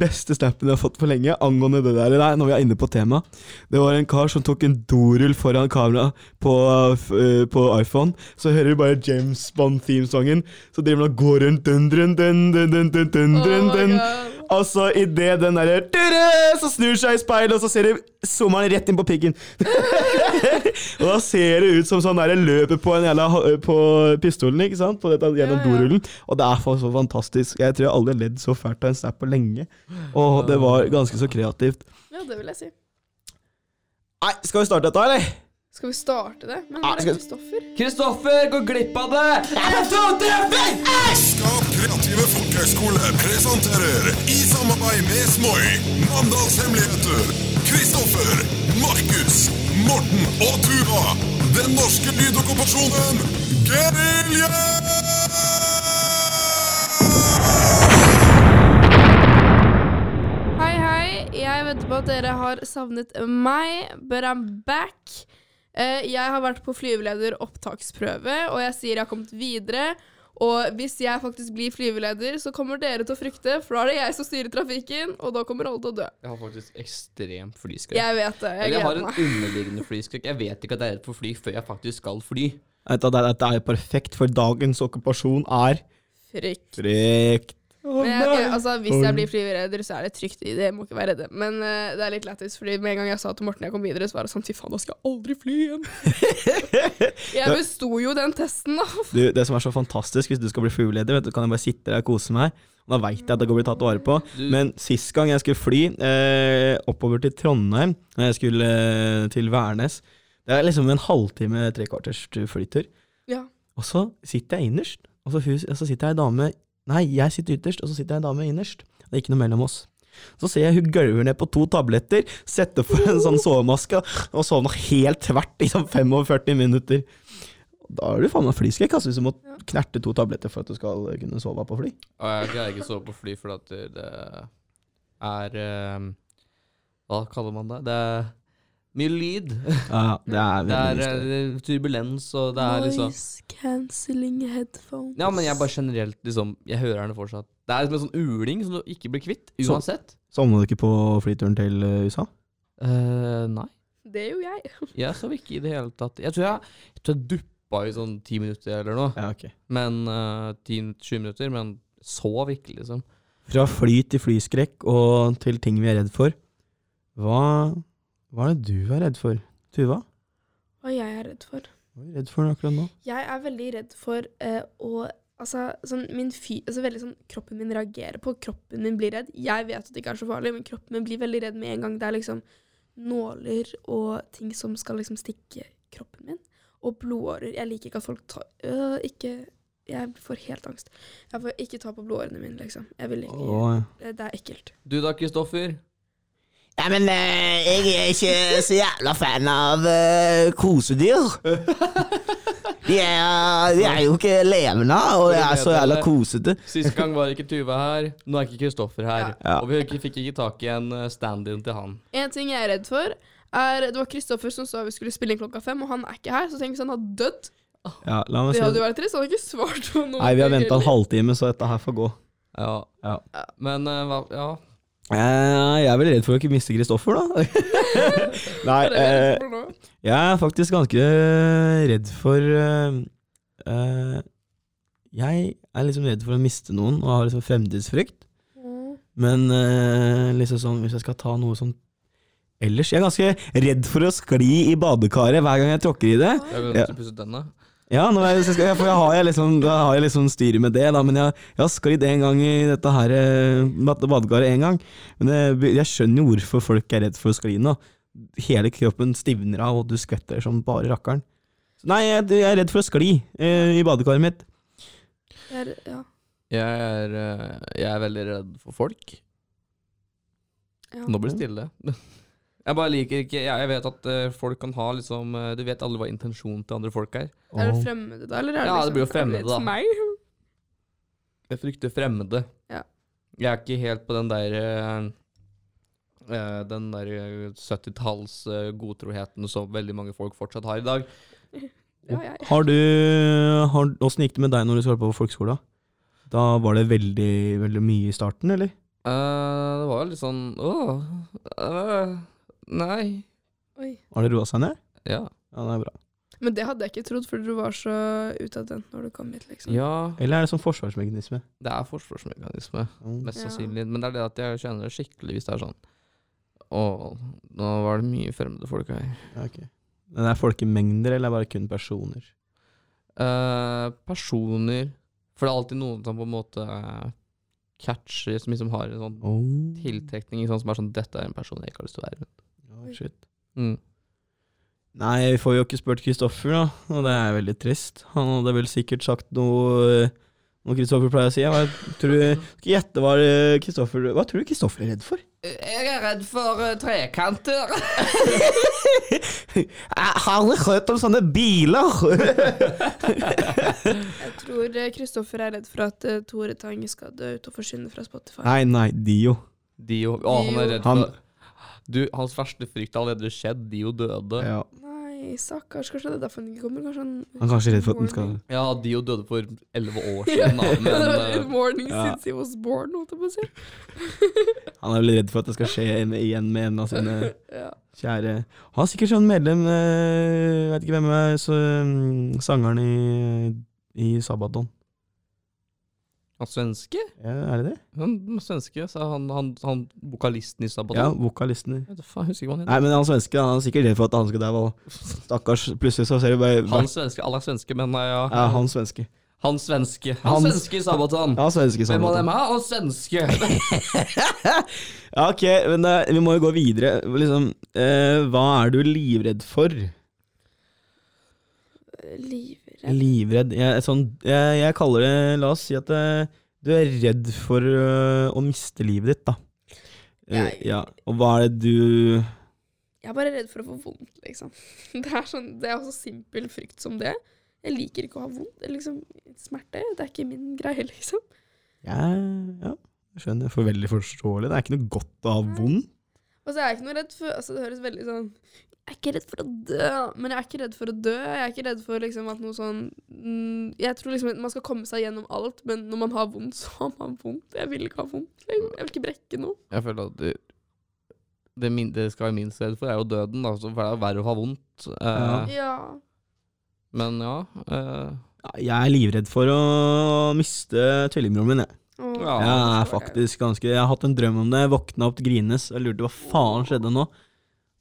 beste snappen jeg har fått på lenge angående det der, nei, når vi er inne på tema. Det var en kar som tok en dorull foran kamera på, eh, på iPhone. Så hører du bare James Bond-themesangen. Så driver han og går rundt dun, dun, dun, dun, dun, dun, dun, Oh dun, my dun. God. Og så idet den derre Så snur seg i speilet, og så ser du zoomer han rett inn på piggen. og da ser det ut som sånn der løper på en jævla På pistolen, ikke sant? På dette gjennom Ja, ja. dorullen. Og det er for så fantastisk. Jeg tror jeg aldri har ledd så fælt av en snap på lenge. Og det var ganske så kreativt. Ja, det vil jeg si. Nei, skal vi starte dette, eller? Skal vi starte det? Men hvor er Kristoffer? Kristoffer, går glipp av det! Skap kreative folkehøgskole presenterer i samarbeid med Smoi Mandals hemmeligheter. Kristoffer, Markus, Morten og Tuva. Den norske lydokkupasjonen Gerilje! Hei, hei. Jeg vet på at dere har savnet meg, but I'm back. Eh, jeg har vært på flyveleder opptaksprøve, og jeg sier jeg har kommet videre. Og hvis jeg faktisk blir flyveleder, så kommer dere til å frykte, for da er det jeg som styrer trafikken, og da kommer alle til å dø. Jeg har faktisk ekstremt flyskrekk. Jeg vet det. Jeg Eller jeg har en underliggende flyskrekk. Jeg vet ikke at jeg er redd for fly før jeg faktisk skal fly. Vet du, Dette er jo perfekt, for dagens okkupasjon er Frykt. frykt. Men jeg, altså, hvis jeg blir flyveleder, så er det trygt. i det, Jeg må ikke være redde. Men uh, det er litt lættis, fordi med en gang jeg sa til Morten jeg kom videre, så var det sånn Fy faen, da skal jeg aldri fly igjen. jeg besto jo den testen, da. Du, det som er så fantastisk hvis du skal bli flyveleder, vet du, kan jeg bare sitte der og kose meg. Da veit jeg at det går bli tatt vare på. Men sist gang jeg skulle fly eh, oppover til Trondheim, når jeg skulle eh, til Værnes Det er liksom en halvtime, tre kvarters flytur. Ja. Og så sitter jeg innerst, og så, og så sitter jeg en dame Nei, jeg sitter ytterst, og så sitter en dame innerst. Det er ikke noe mellom oss. Så ser jeg hun gølver ned på to tabletter, setter på en sånn sovemaske og sovner helt tvert i sånn 45 minutter. Da er du faen meg flyskrekk, altså, hvis du må knerte to tabletter for at du skal kunne sove på fly. Og jeg greier ikke å sove på fly fordi det- det er eh, Hva kaller man det? Det er mye lyd. Ja, det er Det veldig er støy. eh, turbulens, og det er liksom Noise cancelling headphones. Ja, men jeg bare generelt liksom Jeg hører henne fortsatt. Det er liksom en sånn uling som du ikke blir kvitt, Så- uansett. Sovna du ikke på flyturen til eh, USA? Eh, nei. Det gjorde jeg. Jeg sov ikke i det hele tatt. Jeg tror jeg, jeg, tror jeg duppa i sånn ti minutter eller noe. Ja, ok. Men uh, 10-20 minutter. Men sov ikke, liksom. Fra fly til flyskrekk og til ting vi er redd for. Hva, hva er det du er redd for, Tuva? Hva jeg er redd for? Hva er du redd for akkurat nå? Jeg er veldig redd for eh, å Altså, sånn, min fy, altså veldig sånn, kroppen min reagerer på, kroppen min blir redd. Jeg vet at det ikke er så farlig, men kroppen min blir veldig redd med en gang det er liksom nåler og ting som skal liksom stikke kroppen min. Og blodårer. Jeg liker ikke at folk tar øh, Ikke Jeg får helt angst. Jeg får ikke ta på blodårene mine, liksom. Jeg vil ikke Åh, Det det er ekkelt. Du da, Kristoffer? Ja, men eh, jeg er ikke så jævla fan av eh, kosedyr. De er, de er jo ikke levende, og de er så jævla kosete. Sist gang var ikke Tuva her. Nå er ikke Kristoffer her. Ja. Og vi fikk ikke tak i en eh, stand-in til han. En ting jeg er redd for, er Det var Kristoffer som sa vi skulle spille inn klokka fem, og han er ikke her. Så tenk hvis han hadde dødd. Ja, la meg Det hadde jo vært trist. Han hadde ikke svart på noe. Nei, vi har venta en halvtime, så dette her får gå. Ja. Ja. Men hva Ja. Jeg er vel redd for å ikke miste Kristoffer, da. Nei, eh, jeg er faktisk ganske redd for eh, eh, Jeg er liksom redd for å miste noen, og har liksom fremtidsfrykt. Men eh, liksom sånn, hvis jeg skal ta noe sånn ellers Jeg er ganske redd for å skli i badekaret hver gang jeg tråkker i det. Jeg vil Ja. Ja. Jeg, jeg- for jeg har jeg liksom, da har jeg liksom styret med det, da, men jeg, jeg har sklidd en gang i dette her eh, badekaret en gang. Men jeg, jeg skjønner jo hvorfor folk er redd for å skli nå. Hele kroppen stivner av, og du skvetter som bare rakkeren. Nei, jeg, jeg er redd for å skli eh, i badekaret mitt. Jeg er, ja. Jeg er, eh, jeg er veldig redd for folk. Ja. Nå blir det stille. Jeg bare liker ikke Jeg, jeg vet at eh, folk kan ha liksom eh, Du vet aldri hva intensjonen til andre folk er. Er det fremmede, da? Eller er det Ja, det liksom, blir jo er det fremmede, da. Meg? Jeg frykter fremmede. Ja. Jeg er ikke helt på den der eh, eh, Den der eh, 70-talls eh, godtroheten som veldig mange folk fortsatt har i dag. Ja, jeg. Har du har, Åssen gikk det med deg når du skulle på folkeskolen? Da var det veldig, veldig mye i starten, eller? Eh, det var jo litt sånn Åh, øh, nei. Oi. Har det roa seg ned? Ja. Ja, det er bra. Men det hadde jeg ikke trodd, for du var så utadvendt når du kom hit, liksom. ja, Eller er det sånn forsvarsmekanisme? det er forsvarsmekanisme, Mm. mest Ja. sannsynlig. Men det er det at jeg kjenner det skikkelig hvis det er sånn Og nå var det mye fremmede folk her. Ja, ok. Men det er folkemengder, eller er det bare kun personer? Eh, personer For det er alltid noen som på en måte eh, catcher, som liksom har en sånn Oh. tiltrekning sånn som er sånn Dette er en person jeg ikke har lyst til å være rundt. Shit. Mm. Nei, vi får jo ikke spurt Kristoffer, da, og det er veldig trist. Han hadde vel sikkert sagt noe noe Kristoffer pleier å si. Hva tror du Skal gjette hva Kristoffer Hva tror du Kristoffer er redd for? Jeg er redd for uh, trekanter. Jeg har aldri hørt om sånne biler! Jeg tror eh, Kristoffer er redd for at uh, Tore Tang skal dø ut og forsvinne fra Spotify. nei, nei, Dio. Dio. Å, han er redd Han- for Du, hans verste frykt har allerede skjedd. jo døde. Ja. Nei, stakkars. Kanskje det er derfor han ikke kommer? Kanskje han Han er kanskje redd for at den skal Ja, de jo døde for elleve år siden, da, men In eh, morning Ja. since he was born, holdt jeg på å si. Han er vel redd for at det skal skje en- igjen med en av sine Ja. kjære Han er sikkert sånn medlem jeg Vet ikke hvem er så, mm, sangeren i, i Sabaton. Han svenske? Ja, er det det? Han svenske, sa han, han, han vokalisten i Sabaton. Ja, vokalisten. Jeg vet faen, husker ikke hva han Nei, men han svenske han er sikkert redd for at han skal der Stakkars. Plutselig så ser vi bare Han svenske, alle er svenske, men nei, ja. Ja, han svenske. Han svenske. Han Han- svenske i Sabaton. Ja, svenske Hvem av Sabaton. dem er han svenske? Ja, ok, men eh, vi må jo gå videre. Liksom, eh, hva er du livredd for? Livredd. Livredd jeg, sånn, jeg, jeg kaller det La oss si at eh, du er redd for eh, å miste livet ditt, da. Eh, Jeg- ja, og hva er det du Jeg er bare redd for å få vondt, liksom. Det er, sånn, det er så simpel frykt som det. Jeg liker ikke å ha vondt. Liksom, smerte det er ikke min greie, liksom. Ja, ja jeg skjønner. For veldig forståelig. Det er ikke noe godt å ha vondt. Og så er jeg ikke noe redd for altså Det høres veldig sånn Jeg er ikke redd for å dø, men jeg er ikke redd for å dø. Jeg er ikke redd for liksom at noe sånn mm, Jeg tror liksom at man skal komme seg gjennom alt, men når man har vondt, så har man vondt. Jeg vil ikke ha vondt. Liksom. Jeg vil ikke brekke noe. Jeg føler at det, det, min, det skal være minst redd for, er jo døden. Da, så for det er verre å ha vondt. Eh, Ja. Men ja. eh, Ja, Jeg er livredd for å miste tvillingbroren min, jeg. Ja, Jeg er faktisk ganske Jeg har hatt en drøm om det. Jeg våkna opp grines. Jeg lurte hva faen skjedde nå.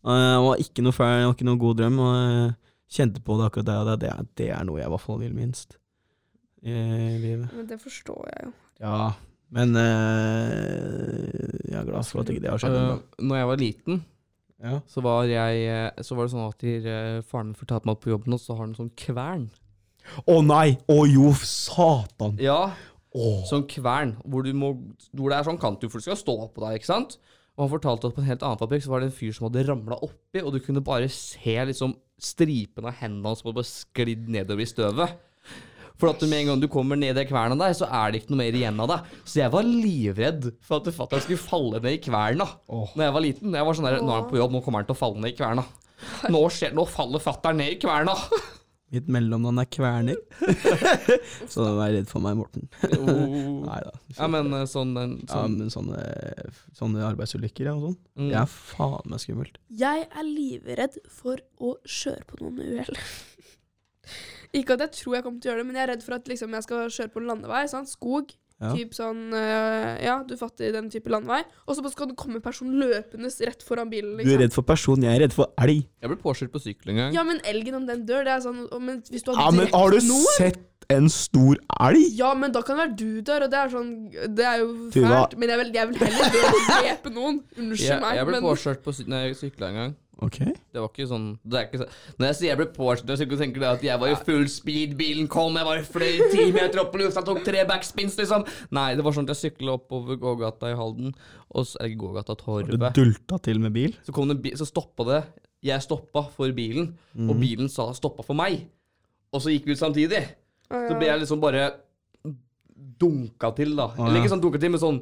Og Det var ikke noe feil, det var ikke noe god drøm. Og jeg kjente på det akkurat der. Det, er- det er noe jeg i hvert fall vil minst i livet. Men det forstår jeg jo. Ja, men eh, jeg er glad for at ikke det har skjedd. eh, ennå. når jeg var liten, ja. så var, jeg, eh, så var det sånn at de, eh, faren min fortalte meg at på jobben, så har han en sånn kvern. Å nei! Å jo, satan! Ja, Oh. sånn kvern, hvor, du må, hvor det er sånn kant, for du skal stå på deg, ikke sant? Og han fortalte at på en helt annen fabrikk så var det en fyr som hadde ramla oppi, og du kunne bare se liksom stripen av hendene hans som hadde bare sklidd nedover i støvet. For at med en gang du kommer ned i kverna der, så er det ikke noe mer igjen av deg. Så jeg var livredd for at fatter'n skulle falle ned i kverna oh. Når jeg var liten. Jeg var sånn der, Nå er han på jobb, nå kommer han til å falle ned i kverna. Nå, skjer, nå faller fatter'n ned i kverna. Mitt mellomnavn er Kverner. Så vær redd for meg, Morten. Oh. Nei da. Ja, men eh, sånn, Ja, sånn men sånne, sånne arbeidsulykker ja, og sånn, mm. det er faen meg skummelt. Jeg er livredd for å kjøre på noen uhell. ikke at jeg tror jeg kommer til å gjøre det, men jeg er redd for at liksom, jeg skal kjøre på en landevei. Sant? Skog. Ja. Typ sånn øh, Ja, du fatter den type landevei. Og så skal det komme en person løpende rett foran bilen. Du er Liksom. redd for person, jeg er redd for elg. Jeg ble påkjørt på sykkel en gang. Ja, men elgen om den dør, det er sånn Men hvis du Ja, men har du noen sett en stor elg? Ja, men da kan det være du dør, og det er sånn Det er jo fælt. Men jeg vil, jeg vil heller dø enn å drepe noen. Unnskyld meg, jeg ble men påkjørt på sy når jeg sykla en gang. Ok. Det var ikke sånn det er ikke så, Når jeg sier jeg ble påkjørt, så tenker du at jeg var i full speed, bilen kom, jeg var i fløy ti meter opp i lufta, tok tre backspins, liksom. Nei, det var sånn at jeg sykla oppover gågata i Halden, og så Eller gågata Du Torvet. dulta til med bil? Så kom det bil, så stoppa det. Jeg stoppa for bilen, og Mhm. bilen sa stoppa for meg. Og så gikk vi ut samtidig. Så ble jeg liksom bare dunka til, da. Eller ikke sånn dunka til, men sånn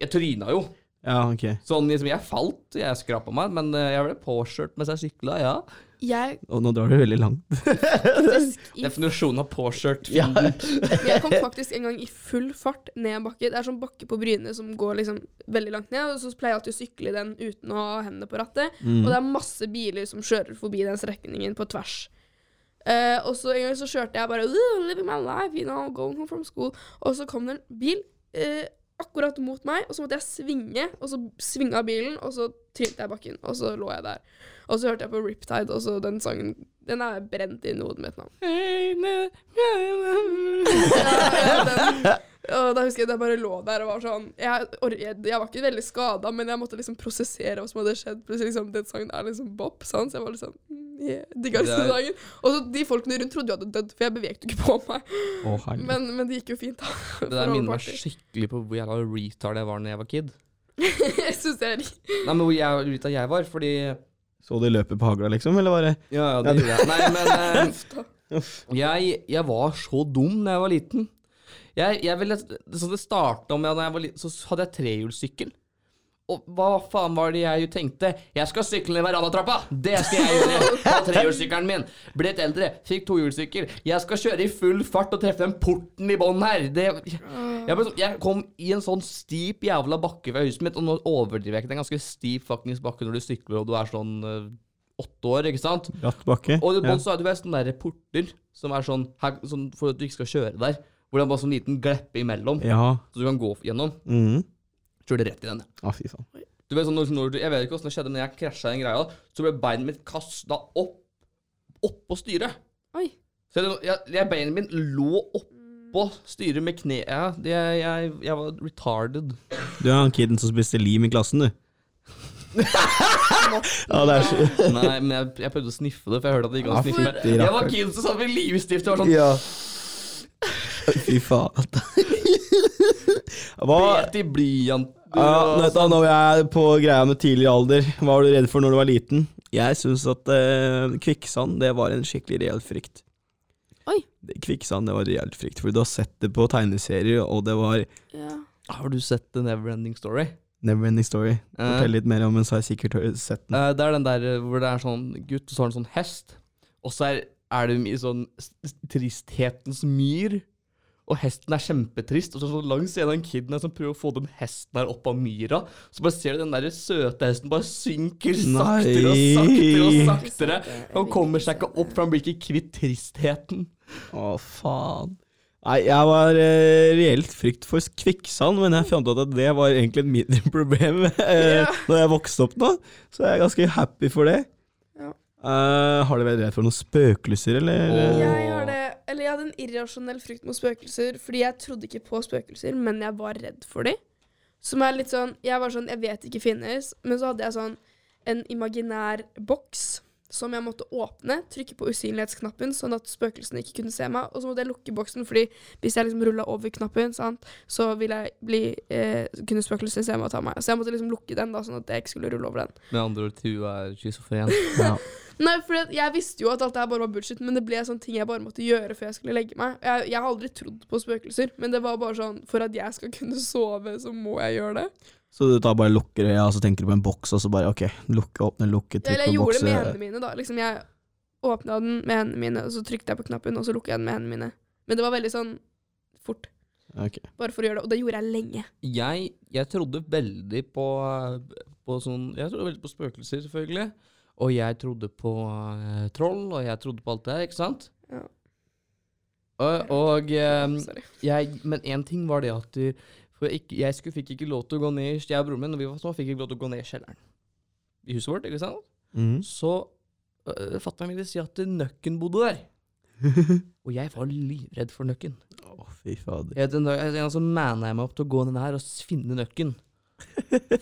Jeg tryna jo. Ja, ok. Sånn liksom, jeg falt, jeg skrapa meg, men eh, jeg ble påkjørt mens jeg sykla, ja. Jeg Og nå drar du veldig langt. faktisk i Definisjonen av påkjørt. Ja. Jeg kom faktisk en gang i full fart ned en bakke. Det er sånn bakke på Bryne som går liksom veldig langt ned. Og så pleier jeg alltid å sykle i den uten å ha hendene på rattet. Mm. Og det er masse biler som kjører forbi den strekningen på tvers. Eh, og så en gang så kjørte jeg bare «Ooh, Living my life, you know, going home from school. Og så kom det en bil eh, akkurat mot meg, og så måtte jeg svinge. Og så svinga bilen, og så trylte jeg bakken, og så lå jeg der. Og så hørte jeg på Riptide, og så den sangen Den er brent inn i hodet mitt nå. Ja, den, og da husker jeg at jeg bare lå der og var sånn Jeg, jeg, var ikke veldig skada, men jeg måtte liksom prosessere hva som hadde skjedd. Plutselig liksom, Den sangen er liksom bop, sant? så jeg var litt sånn mm, yeah, Digga den er- sangen. Og så de folkene rundt trodde jo jeg hadde dødd, for jeg bevegde jo ikke på meg. Oh. Men, men det gikk jo fint, da. Det der minner meg skikkelig på hvor jævla retard jeg var da jeg var kid. jeg syns det er Nei, men hvor jævla retard jeg var, fordi Så du løpet på hagla, liksom? Eller var det Ja, ja, det gjorde jeg. Nei, men eh, jeg, jeg var så dum da jeg var liten. Jeg, jeg ville, så det starta med da jeg var liten, så hadde jeg trehjulssykkel. Og hva faen var det jeg tenkte? Jeg skal sykle ned verandatrappa! Det skal jeg gjøre på trehjulssykkelen min. Blitt eldre, fikk tohjulssykkel. Jeg skal kjøre i full fart og treffe den porten i bånn her. Det, jeg, ble sånn- jeg kom i en sånn stip jævla bakke fra huset mitt, og nå overdriver jeg ikke. Det er en ganske stiv fuckings bakke når du sykler og du er sånn eh, åtte år, ikke sant? bratt bakke? Og i Ja. så er det sånne der porter som er sånn, her, sånn for at du ikke skal kjøre der. Hvor det er bare sånn liten gleppe imellom, ja. så du kan gå gjennom. Mhm. Kjørte rett i den. Ja, fy faen. Du vet sånn, når, når, jeg vet ikke hvordan det skjedde, men jeg krasja den greia, så ble beinet mitt kasta opp oppå styret. Oi. Så jeg, jeg, jeg, beinet mitt lå oppå styret med kne... Jeg, jeg, jeg var retarded. Du er han kiden som spiste lim i klassen, du. ja, det er så Nei, men jeg, jeg prøvde å sniffe det, for jeg hørte at det gikk an å sniffe. Jeg var kiden kid som satt med livstift og var sånn Ja. Fy faen. Hva Bet i blyanter ja, og vet du, sånn. Nå er jeg på greia med tidlig alder. Hva var du redd for når du var liten? Jeg syns at eh, kvikksand det var en skikkelig reell frykt. Oi. Det- Kvikksand det var reelt frykt, for du har sett det på tegneserier, og det var Ja. Har du sett The Neverending Story? Neverending Story. Eh. Fortell litt mer om den, så har jeg sikkert sett den. Eh, det er den der eh, hvor det er sånn gutt, og så har han sånn hest. Og så er, er det i sånn tristhetens myr. Og hesten er kjempetrist, og så så langs en av en kid som prøver å få den hesten der opp av myra. Så bare ser du den der søte hesten bare synker saktere og saktere og saktere. Han kommer seg ikke opp, for han blir ikke kvitt tristheten. Å, faen. Nei, jeg var eh, reelt frykt for kvikksand, men jeg fant ut at det var egentlig et mindre problem eh, når jeg vokste opp nå. Så jeg er ganske happy for det. Ja. Eh, har du vært redd for noen spøkelser, eller? Oh. Jeg har Eller jeg hadde en irrasjonell frykt mot spøkelser, fordi jeg trodde ikke på spøkelser, men jeg var redd for dem. Som er litt sånn Jeg var sånn Jeg vet ikke finnes, men så hadde jeg sånn en imaginær boks som jeg måtte åpne, trykke på usynlighetsknappen, sånn at spøkelsene ikke kunne se meg. Og så måtte jeg lukke boksen, fordi hvis jeg liksom rulla over knappen, sant, så ville jeg bli eh, kunne spøkelsene se meg og ta meg. Så jeg måtte liksom lukke den, da, sånn at jeg ikke skulle rulle over den. Med andre ord, du er schizofren. Ja. Nei, for jeg visste jo at alt det her bare var bullshit, men det ble sånne ting jeg bare måtte gjøre før jeg skulle legge meg. Jeg, jeg har aldri trodd på spøkelser, men det var bare sånn For at jeg skal kunne sove, så må jeg gjøre det. Så du tar bare lukker øya, og så tenker du på en boks, og så bare ok, lukke, åpne, lukke, trykk Eller jeg gjorde det med hendene mine, da. Liksom Jeg åpna den med hendene mine, og så trykte jeg på knappen, og så lukket jeg den med hendene mine. Men det var veldig sånn fort, Ok. bare for å gjøre det. Og det gjorde jeg lenge. Jeg, jeg trodde veldig på, på sånn Jeg trodde veldig på spøkelser, selvfølgelig. Og jeg trodde på uh, troll, og jeg trodde på alt det der, ikke sant? Ja. Og, og um, jeg, Men én ting var det at du, for jeg, jeg skulle, fikk ikke lov til å gå ned Jeg og broren min når vi var små, fikk ikke lov til å gå ned i kjelleren. I huset vårt, ikke sant? Mm. Så øh, fatter'n ville si at nøkken bodde der. Og jeg var livredd for nøkken. Å, fy fader. Jeg, den, jeg, så manna jeg meg opp til å gå ned her og finne nøkken.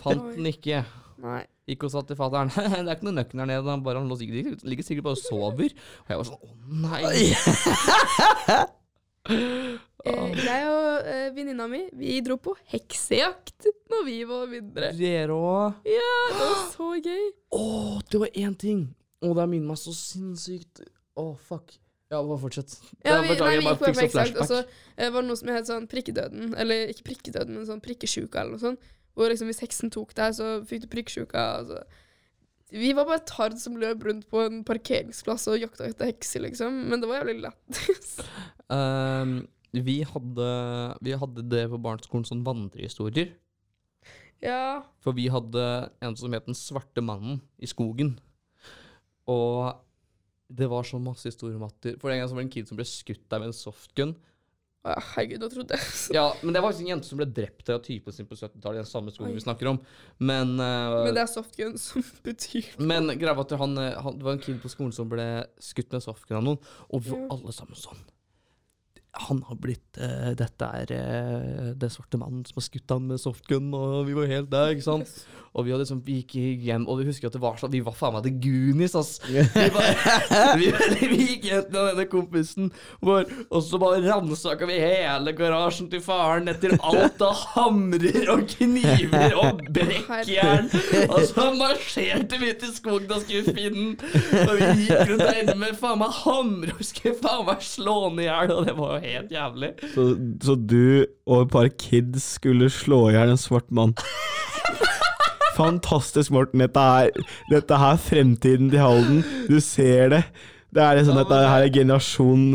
Fant den ikke. Nei. Gikk og sa til fatter'n det er ikke noen nøkken her nede. Han bare, han lå sikkert, ligger sikkert bare og sover. Og jeg var sånn å nei. Eh, jeg og eh, venninna mi, vi dro på heksejakt når vi var mindre. Dere òg. Ja, det var så gøy. Å, det var én ting. Å, det minner meg så sinnssykt. Å, fuck. Ja, bare fortsett. Ja, vi, nei, vi bare gikk på sånn heksejakt, og så eh, var det noe som het sånn prikkedøden. Eller ikke prikkedøden, men sånn prikkesjuka eller noe sånt. Hvor liksom hvis heksen tok deg, så fikk du prikksjuka. Altså. Vi var bare tard som løp rundt på en parkeringsplass og jakta etter hekser, liksom. Men det var jævlig lættis. um, vi, hadde, vi hadde det på barneskolen sånn vandrehistorier. ja. For vi hadde en som het Den svarte mannen i skogen. Og det var så masse historier om at For en gang så var det en kid som ble skutt der med en softgun. Å, Herregud, nå trodde jeg Ja, men det var faktisk en jente som ble drept av typen sin på 70-tallet, i den samme skogen Oi. vi snakker om. Men, uh, Men det er softgun som betyr men greia var at han, eh, han, det var en kid på skolen som ble skutt med softgun av noen, og for Ja. alle sammen sånn han har blitt eh, Dette er eh, den svarte mannen som har skutt han med softgun, og vi var helt der, ikke sant? Og vi hadde liksom, vi gikk hjem, og vi husker at det var sånn Vi var faen meg The Goonies, ass. Vi, bare, vi, vi gikk hjem til denne kompisen vår, og så bare ransaka vi hele garasjen til faren etter alt av hamrer og kniver og brekkjern. Og så marsjerte vi til skogen og skulle finne den. Og vi gikk rundt der inne med faen meg hamre og skulle faen meg slå den i hjel, og det var jo helt jævlig. Så, så du og et par kids skulle slå i hjel en svart mann? Fantastisk, Morten. Dette er, dette er fremtiden til Halden. Du ser det. Det er liksom, Ja, dette det- her er generasjon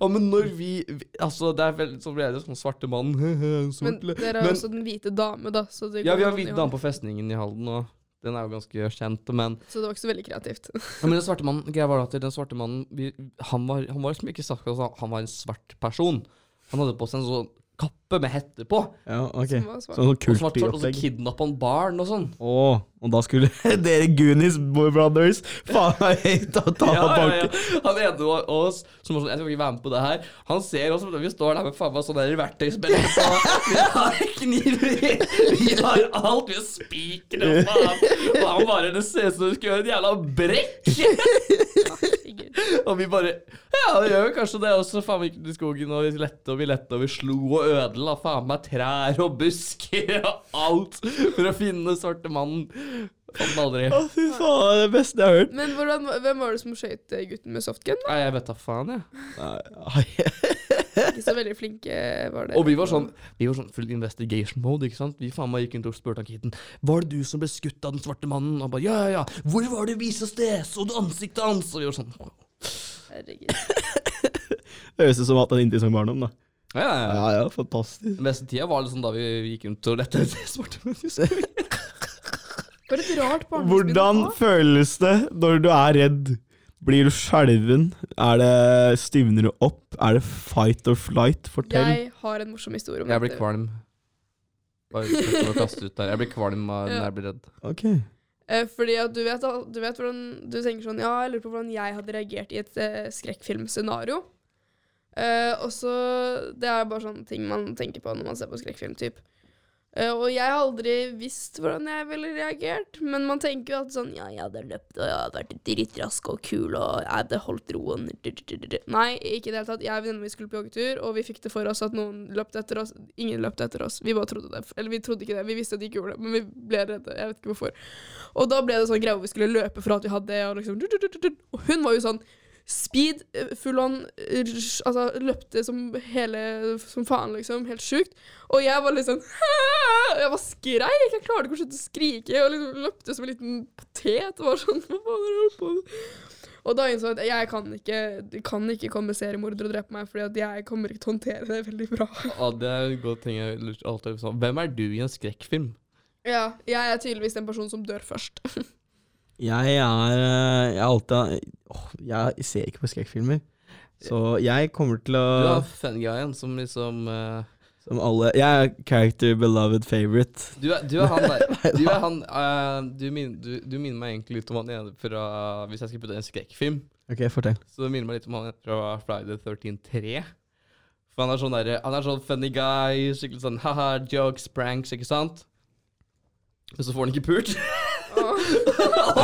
Ja, men når vi, Altså, det er vel så ble det sånn svarte mann Men dere har Men- også den hvite dame, da. Så det, Ja, vi har hvite hvit dame på festningen i Halden, og den er jo ganske kjent, men Så det var ikke så veldig kreativt. Ja, men den svarte mannen, greia var at den svarte mannen vi, han, var, han var liksom ikke sagt han var en svart person. Han hadde på seg en sånn kappe med hette på. Ja, ok. Sånn Og skjorte, og så kultiopplegg. kidnappa han barn og sånn. Å, og da skulle dere Goonies Brothers faen meg ta, ta Ja, ja, ja. banken. Han ene av oss som var sånn, jeg skal ikke være med på det her, han ser oss når vi står der med faen meg sånn der verktøysbelte på. Vi har kniver, vi har alt, vi har spiker og faen. Og han bare, det ser ut som du skulle gjøre en jævla brekk. Og vi bare Ja, det gjør jo kanskje det. Og så faen vi gikk i skogen, og vi lette og vi lette, og vi slo og ødela faen meg trær og busker og alt for å finne den svarte mannen. Fant den aldri. Å, fy faen, det er det beste jeg har hørt. Men hvordan, hvem var det som eh, gutten med softgun? Nei, jeg vet da faen, jeg. Nei, Ikke så veldig flinke var det. Og vi var sånn Vi var sånn full investigation mode, ikke sant. Vi faen meg gikk rundt og spurte han kiden Var det du som ble skutt av den svarte mannen. Og han bare ja, ja, ja. Hvor var det vis oss det? Så du ansiktet hans? Og vi var sånn Herregud. Det høres ut som at han en interessant barndom, da. Ja, ja, ja. Ja, ja, fantastisk. Den beste tida var liksom da vi gikk rundt og lette etter svarte mennesker. For et rart barndomsminne Hvordan føles det når du er redd? Blir du skjelven? Er det Stivner du opp? Er det fight or flight? Fortell. Jeg har en morsom historie om Jeg blir dette. kvalm. Bare å kaste ut der. Jeg blir kvalm av når Ja. jeg blir redd. Ok. Eh, fordi at du vet, al- du vet hvordan Du tenker sånn Ja, jeg lurer på hvordan jeg hadde reagert i et eh, skrekkfilmscenario. Eh, og så Det er bare sånne ting man tenker på når man ser på skrekkfilm. Typ. Eh, og jeg har aldri visst hvordan jeg ville reagert, men man tenker jo at sånn Ja, jeg hadde løpt, og jeg hadde vært drittrask og kul, og jeg hadde holdt roen Nei, ikke i det hele tatt. Jeg og venninnen min skulle på joggetur, og vi fikk det for oss at noen løpte etter oss. Ingen løpte etter oss. Vi bare trodde det. Eller vi trodde ikke det. Vi visste at de ikke gjorde det, men vi ble redde. Jeg vet ikke hvorfor. Og da ble det sånn greie hvor vi skulle løpe fra at vi hadde det, og liksom Og hun var jo sånn Speed, eh, full on eh, Altså løpte som hele Som faen, liksom. Helt sjukt. Og jeg var liksom Jeg var skreik. Jeg klarte ikke å slutte å skrike. Og liksom løpte som en liten potet. Og var sånn Hva faen er det du holder på med? Og da innså jeg at jeg kan ikke, kan ikke komme seriemordere og drepe meg, Fordi at jeg kommer ikke til å håndtere det veldig bra. Ja, det er en god ting jeg alltid sånn. Hvem er du i en skrekkfilm? Ja, jeg er tydeligvis den personen som dør først. Jeg er eh, Jeg er alltid åh, Jeg ser ikke på skrekkfilmer. Så jeg kommer til å Du er fan-guyen som liksom eh, Som alle Jeg er character beloved favorite. du, er, du er han der. Du er han eh, du, min, du, du minner meg egentlig litt om han ene fra Hvis jeg skal putte en skrekkfilm, Ok, fortell. så det minner meg litt om han ene fra Friday 13 3. For han er sånn der, Han er sånn funny guy, skikkelig sånn haha, jokes, pranks, ikke sant? Men så får han ikke pult.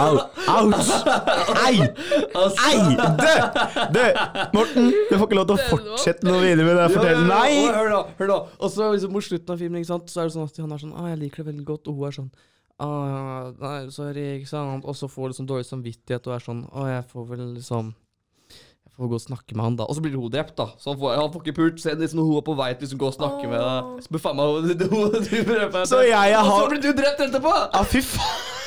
Au! Ouch! Ei! Altså- Ei! Dø! Dø! Morten, du får ikke lov til å fortsette noe videre med det. Fortell. Nei! Hør da, hør da. Og så liksom mot slutten av filmen, ikke sant, så er det sånn at han er sånn Å, jeg liker det veldig godt, og hun er sånn Å, nei, sorry, ikke sant. Og så får hun liksom dårlig samvittighet og er sånn Å, jeg får vel liksom Jeg får gå og snakke med han, da. Og så blir hun drept, da. Så han får, han får ikke pult. Så liksom, hun er på vei til liksom, gå og snakke med Åh. deg Så meg du, du, du, prøver meg. Så jeg er Og så blir du drept etterpå! Ja, fy faen!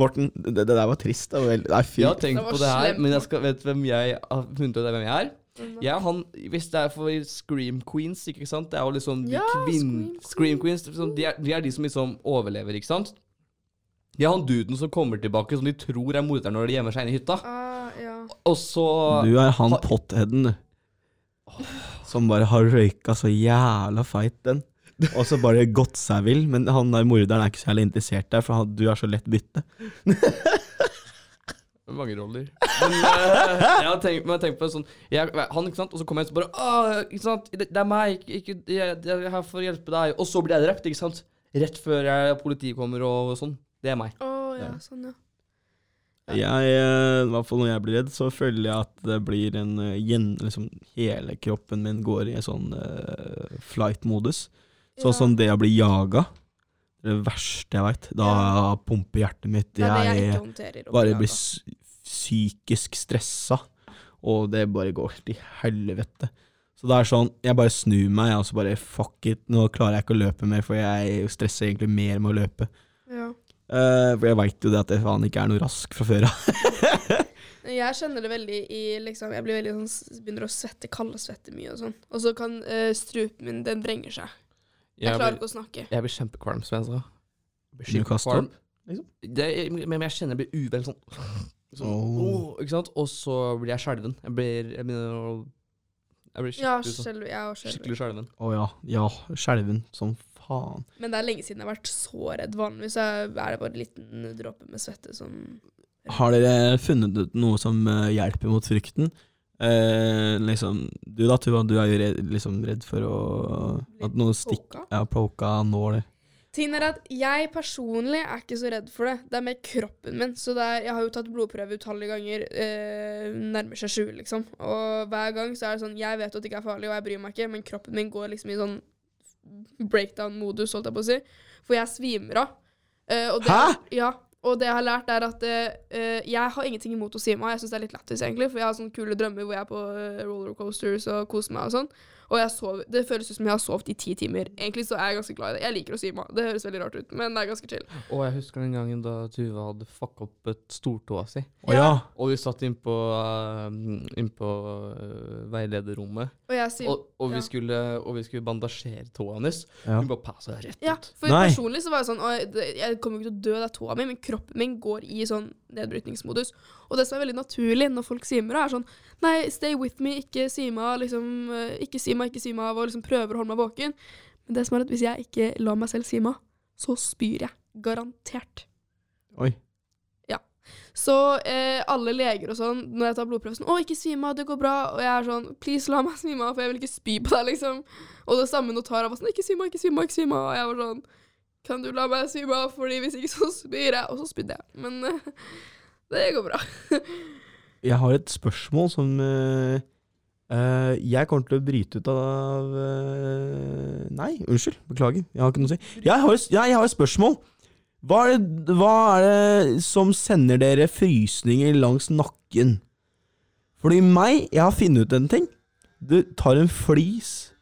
Morten, det, det der var trist. Det, var Nei, fy. Jeg har tenkt Det var på det her, slemt, men jeg skal vet hvem jeg har funnet ut hvem jeg er. Ja, Jeg han, Hvis det er for Scream Queens, ikke sant Det er jo liksom de Ja, kvinn... Scream Scream Queens liksom, de, er, de er de som liksom overlever, ikke sant? De er han duden som kommer tilbake som de tror er morderen når de gjemmer seg inne i hytta. Uh, ja. Og så Du er han Ha- potheaden, du. Som bare har røyka så jævla feit den. Og så bare gått seg vill. Men han der morderen er ikke så jævlig interessert der, for han, du er så lett bytte. Mange roller. Men uh, jeg har tenkt, men jeg har tenkt på sånn jeg, Han, ikke sant, og så kommer jeg og bare ikke sant, det, det er meg, ikke, ikke, jeg, jeg er her for å hjelpe deg. Og så blir jeg drept, ikke sant? Rett før jeg, politiet kommer og sånn. Det er meg. Oh, ja, sånn, ja. Jeg, eh, i hvert fall når jeg blir redd, så føler jeg at det blir en eh, gjen... Liksom hele kroppen min går i en sånn uh, flight-modus. Sånn som det å bli jaga. Det er verste jeg veit. Da pumper hjertet mitt. Jeg Jeg bare blir psykisk stressa, og det bare går til helvete. Så det er sånn, jeg bare snur meg, og så bare fuck it, nå klarer jeg ikke å løpe mer, for jeg stresser egentlig mer med å løpe. Ja. Uh, for jeg veit jo det at jeg faen ikke er noe rask fra før av. Jeg kjenner det veldig i liksom Jeg blir veldig sånn Begynner å svette, kaldsvette mye og sånn. Og så kan uh, strupen min Den vrenger seg. Jeg, Jeg klarer blir, ikke å snakke. jeg blir kjempekvalm, som jeg sa. Jeg blir Vil du kaste kvalm. opp, liksom? Det, men men jeg kjenner jeg blir uvel sånn. sånn oh. Oh, ikke sant? Og så blir jeg skjelven. Jeg blir Jeg begynner å Jeg blir Ja, skikkelig, sånn, skjelv, jeg skikkelig skjelven. Å ja, ja, skjelven som faen. Men det er lenge siden jeg har vært så redd. Vanligvis er det bare en liten dråpe med svette som Har dere funnet ut noe som eh, hjelper mot frykten? Eh, liksom, du da, Tuva, du er jo redd, liksom redd for å At noe stikker. Ja, poka nåler. Tingen er at jeg personlig er ikke så redd for det. Det er mer kroppen min. Så det er, jeg har jo tatt blodprøve utallige ganger. Eh, nærmer seg sju, liksom. Og hver gang så er det sånn Jeg vet at det ikke er farlig, og jeg bryr meg ikke, men kroppen min går liksom i sånn breakdown-modus, holdt jeg på å si. For jeg svimer av. Eh, Hæ?! Ja. Og det jeg har lært, er at uh, jeg har ingenting imot å si meg, Jeg syns det er litt lættis, egentlig, for jeg har sånne kule drømmer hvor jeg er på eh, rollercoasters og koser meg og sånn. Og jeg sover, det føles ut som jeg har sovet i ti timer. Egentlig så er jeg ganske glad i det. Jeg liker å svime av. Det høres veldig rart ut, men det er ganske chill. Og jeg husker den gangen da Tuva hadde fucka opp et stortåa si. Oh, ja. Og vi satt inn på, uh, inn uh, veilederrommet, Og jeg sier og, og, vi ja. skulle, og vi skulle bandasjere tåa hennes. ja. Hun bare passa rett Ja, ut. for Nei. personlig så var jeg sånn «Å, Jeg kommer jo ikke til å dø, det er tåa mi, men kroppen min går i sånn nedbrytningsmodus. Og det som er veldig naturlig når folk svimer av, er sånn Nei, stay with me, ikke svime av, liksom. eh, Ikke svime av, ikke svime av, og liksom prøver å holde meg våken. Men det som er at hvis jeg ikke lar meg selv svime av, så spyr jeg. Garantert. Oi. Ja. Så eh, alle leger og sånn, når jeg tar blodprøve, sånn 'Å, ikke svim av, det går bra.' Og jeg er sånn 'Please, la meg svime av, for jeg vil ikke spy på deg', liksom. Og det samme notaret var sånn 'Ikke svim av, ikke svim av', ikke svim av. Og jeg var sånn 'Kan du la meg svime av, fordi hvis ikke så spyr jeg'. Og så spydde jeg. Men eh, det går bra. Jeg har et spørsmål som uh, uh, Jeg kommer til å bryte ut av uh, Nei, unnskyld. Beklager. Jeg har ikke noe å si. Jeg har, ja, jeg har et spørsmål. Hva er, det, hva er det som sender dere frysninger langs nakken? Fordi meg, jeg har funnet ut en ting. Du tar en flis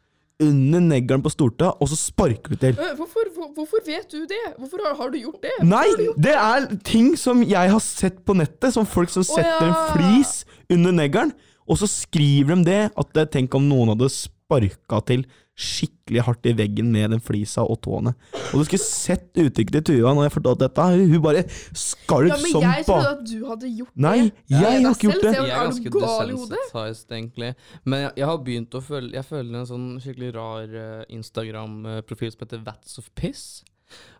under neglen på stortåa, og så sparker du til. Hvorfor, hvor, hvorfor vet du det? Hvorfor har, har du gjort det? Nei, det er ting som jeg har sett på nettet, som folk som setter ja. en flis under neglen, og så skriver de det, at det, tenk om noen hadde sparka til skikkelig hardt i veggen med den flisa og tåene. Og du skulle sett uttrykket til Tuva når jeg fortalte dette, hun bare skalv Ja, men som jeg trodde at du hadde gjort Nei, det. jeg deg har ikke gjort det. Jeg er ganske desensitized, egentlig. Men jeg, jeg har begynt å følge Jeg følger en sånn skikkelig rar uh, Instagram-profil som heter Vats of Piss.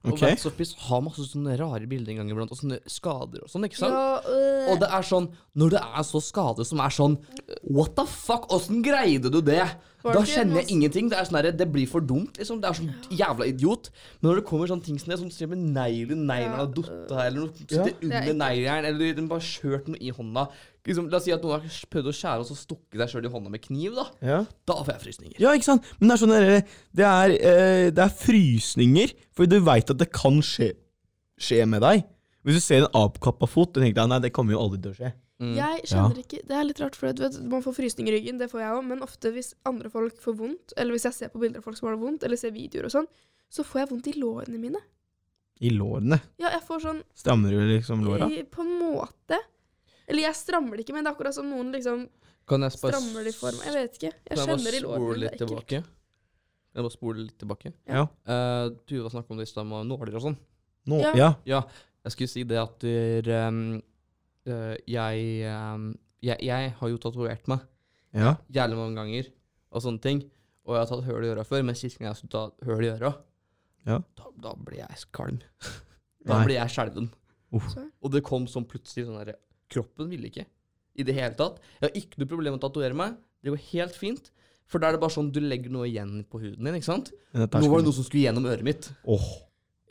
Og okay. Vats of Piss har masse sånne rare bilder en gang iblant, og sånne skader og sånn, ikke sant? Ja, øh. Og det er sånn, når det er så skade som er sånn What the fuck, åssen greide du det? Da kjenner jeg ingenting. Det er sånn der, det blir for dumt, liksom. Det er sånn jævla idiot. Men når det kommer sånne ting som det, som ser med neglen, neglen har datt av, eller noe sitter er under neglen, eller den bare kjørt noe i hånda. Liksom, la oss si at noen har prøvd å skjære og så stukket seg sjøl i hånda med kniv, da. Ja. Da får jeg frysninger. Ja, ikke sant? Men det er sånn der, det er, eh, det er frysninger, for du veit at det kan skje, skje med deg. Hvis du ser en avkappa fot, du tenker deg, nei, det kommer jo aldri til å skje. Mm. Jeg kjenner ikke Det er litt rart, for du vet, man får frysning i ryggen, det får jeg òg, men ofte hvis andre folk får vondt, eller hvis jeg ser på bilder av folk som har det vondt, eller ser videoer og sånn, så får jeg vondt i lårene mine. I lårene. Ja, jeg får sånn Strammer du liksom låra? På en måte. Eller jeg strammer det ikke, men det er akkurat som noen liksom Kan jeg bare strammer det for meg. Jeg vet ikke. Jeg kjenner i lårene. spole Det litt er ekkelt. tilbake? Jeg bare spole litt tilbake? Ja. Uh, Tuva snakket om det i stad med nåler og sånn. Nå, Ja. ja. Ja, jeg skulle si det at der, um, eh, jeg, um, jeg Jeg har jo tatovert meg ja. jævlig mange ganger og sånne ting. Og jeg har tatt høl i øra før, men sist gang jeg skulle ta høl i øra, Ja. da, da ble jeg kvalm. Da ble jeg skjelven. Og det kom sånn plutselig sånn derre Kroppen ville ikke. I det hele tatt. Jeg har ikke noe problem med å tatovere meg. Det går helt fint. For da er det bare sånn du legger noe igjen på huden din, ikke sant? Nå var det noe som skulle gjennom øret mitt. Åh.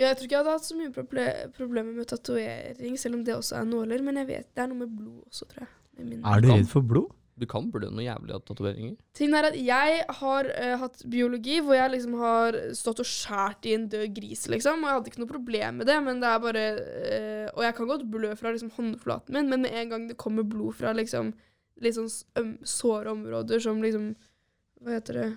Ja, jeg tror ikke jeg hadde hatt så mye proble problemer med tatovering, selv om det også er nåler. Men jeg vet det er noe med blod også, tror jeg. Min. Er du redd for blod? Du kan blø noe jævlig av tatoveringer. Tingen er at jeg har uh, hatt biologi hvor jeg liksom har stått og skjært i en død gris, liksom. Og jeg hadde ikke noe problem med det, men det er bare uh, Og jeg kan godt blø fra liksom håndflaten min, men med en gang det kommer blod fra liksom litt sånn s- såre områder som liksom Hva heter det?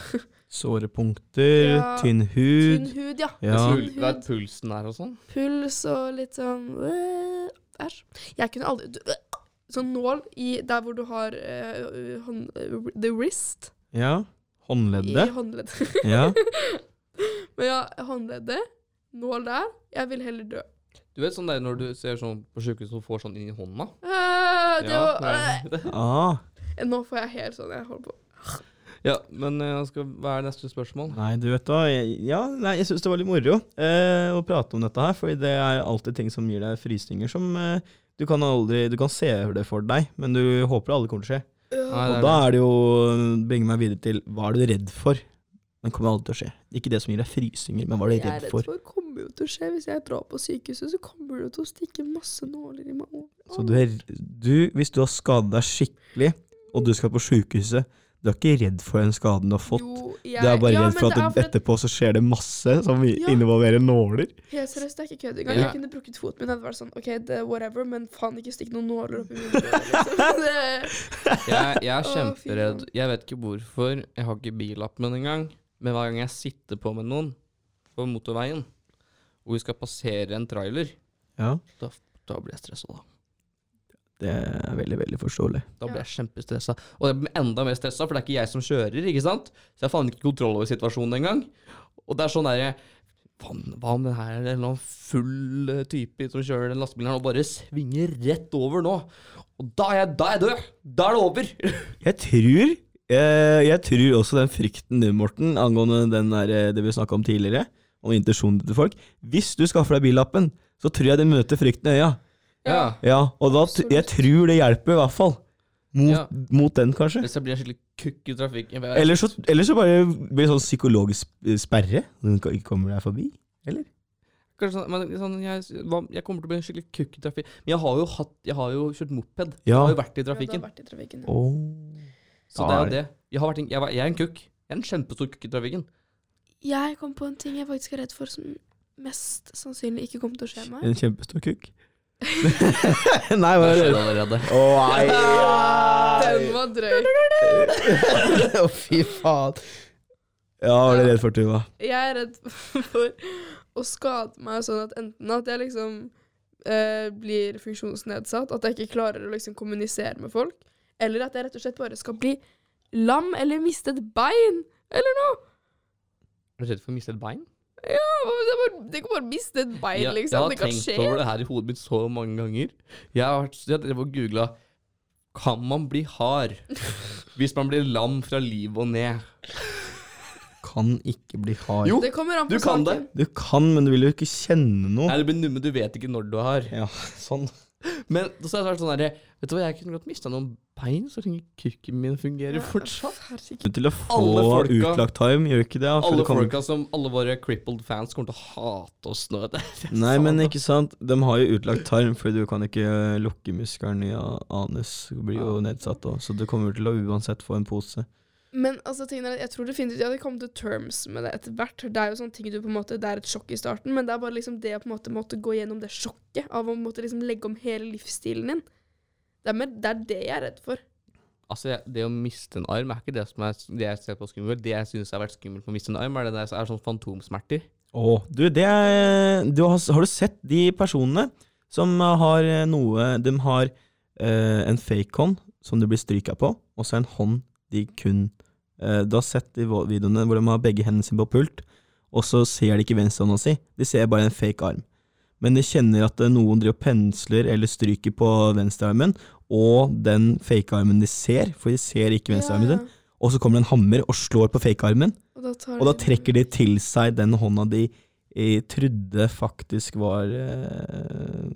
Såre punkter, Ja, tynn hud. Tynn hud, ja. Ja. Tynn hud. hva er pulsen her og sånn? puls og litt sånn øh, Æsj. Jeg kunne aldri du- øh, Sånn nål i der hvor du har eh, hånd, the wrist Ja. i Håndleddet. håndleddet. Ja. Men ja, håndleddet, nål der. Jeg vil heller dø. Du vet sånn der når du ser sånn på sjukehuset og får sånn inn i hånda? Uh, det Ja, var, uh, Ah. øh. Nå får jeg helt sånn jeg holder på. Ja, men eh, skal, hva er neste spørsmål? Nei, du vet hva. Jeg, ja, nei, jeg syns det var litt moro eh, å prate om dette her, for det er alltid ting som gir deg frysninger som eh, du kan aldri Du kan se det for deg, men du håper det aldri kommer til å skje. Nei, Og det da er det jo Bringer meg videre til hva er du redd for? Men kommer aldri til å skje. Ikke det som gir deg frysninger, men hva er du Jeg er redd redd for? for kommer jo til å skje. Hvis jeg drar på sykehuset, så kommer det til å stikke masse nåler i meg. Så du er du, Hvis du har skadet deg skikkelig, og du skal på sjukehuset, du er ikke redd for den skaden du har fått? Jo, jeg, Du er bare ja, redd for at det er etterpå så skjer det masse som Ja. involverer nåler? Helt seriøst, det er ikke kødd engang. Ja. Jeg kunne brukket foten min. Det hadde vært sånn, ok, det, whatever, men faen ikke stikk noen nåler opp i min dør. Liksom. Jeg, jeg er kjemperedd. Jeg vet ikke hvorfor. Jeg har ikke billappen engang. Men hver gang jeg sitter på med noen på motorveien, og vi skal passere en trailer, Ja, da, da blir jeg stressa. Da. Det er veldig, veldig forståelig. Da blir jeg kjempestressa. Og jeg blir enda mer stressa, for det er ikke jeg som kjører, ikke sant? Så jeg har faen ikke kontroll over situasjonen engang. Og det er sånn derre hva om det her er en eller annen full eh, type som kjører den lastebilen her og bare svinger rett over nå? Og da er jeg, da er jeg død! Da er det over! Jeg tror jeg, Jeg tror også den frykten din, Morten, angående den der, eh, det vi snakka om tidligere, om intensjonen til folk Hvis du skaffer deg billappen, så tror jeg det møter frykten i øya. Ja. Ja, og da, jeg tror det hjelper, i hvert fall. Mot, Ja. mot den, kanskje. Hvis jeg blir en skikkelig kukk i trafikken Eller så, eller så bare blir det sånn psykologisk sperre. Den kan- kommer deg forbi. Eller? Kanskje sånn, men sånn, jeg, jeg kommer til å bli en skikkelig kukk i trafikken. Men jeg har jo, hatt, jeg har jo kjørt moped. Jeg har jo vært i Ja, du har trafikken. vært i trafikken. ja. oh. Så det er jo det. Jeg, har vært en, jeg, jeg er en kukk. Jeg er en kjempestor kukk i trafikken. Jeg kom på en ting jeg faktisk er redd for, som mest sannsynlig ikke kommer til å skje meg. En kjempestor kukk. Nei, hva er det? allerede. Å, nei. Den var drøy. Å, fy faen. Ja, hva er du redd for, Tuva? Jeg er redd for å skade meg sånn at enten at jeg liksom eh, blir funksjonsnedsatt, at jeg ikke klarer å liksom kommunisere med folk, eller at jeg rett og slett bare skal bli lam eller miste et bein, eller noe. Er du redd for å miste et bein? Ja, det er kan bare miste et bein, ja, jeg liksom. har Det kan tenkt over det her i hodet mitt så mange ganger. Jeg har jeg har googla Kan man bli hard hvis man blir lam fra livet og ned? Kan ikke bli hard. Jo, Det kommer an du saken. kan det. Du kan, men du vil jo ikke kjenne noe. Nei, det blir numme, du vet ikke når du er hard. Ja, sånn. Men så har det vært sånn herre Vet du hva, jeg kunne godt mista noen bein, så lenge kukken min fungerer fortsatt. Herregud. Til å få Alle folka- utlagt tarm, gjør ikke det? ja, Alle folka som Alle våre crippled fans kommer til å hate oss nå. Det det Nei, men ikke sant. De har jo utlagt tarm, for du kan ikke lukke muskelen i anus. Det blir jo nedsatt òg, så du kommer til å uansett få en pose. Men altså, tingen er, at jeg tror definitivt jeg hadde kommet til terms med det etter hvert. Det er jo sånne ting du på en måte, det er et sjokk i starten, men det er bare liksom det å på en måte måtte gå gjennom det sjokket av å måtte liksom legge om hele livsstilen din. Det er, med, det er det jeg er redd for. Altså, Det å miste en arm er ikke det som er det jeg ser på skummelt. Det jeg syns har vært skummelt med å miste en arm, er det der er sånn fantomsmerter. Å, du, det er, du har, har du sett de personene som har noe De har eh, en fake hånd som du blir stryka på, og så en hånd de kun eh, Du har sett de videoene hvor de har begge hendene sine på pult, og så ser de ikke venstrehånda si. De ser bare en fake arm. Men de kjenner at eh, noen driver pensler eller stryker på venstrearmen, og den fake armen de ser, for de ser ikke venstrearmen din, og så kommer det en hammer og slår på fake armen. Og da, tar Og da trekker de til seg den hånda de eh, trodde faktisk var eh,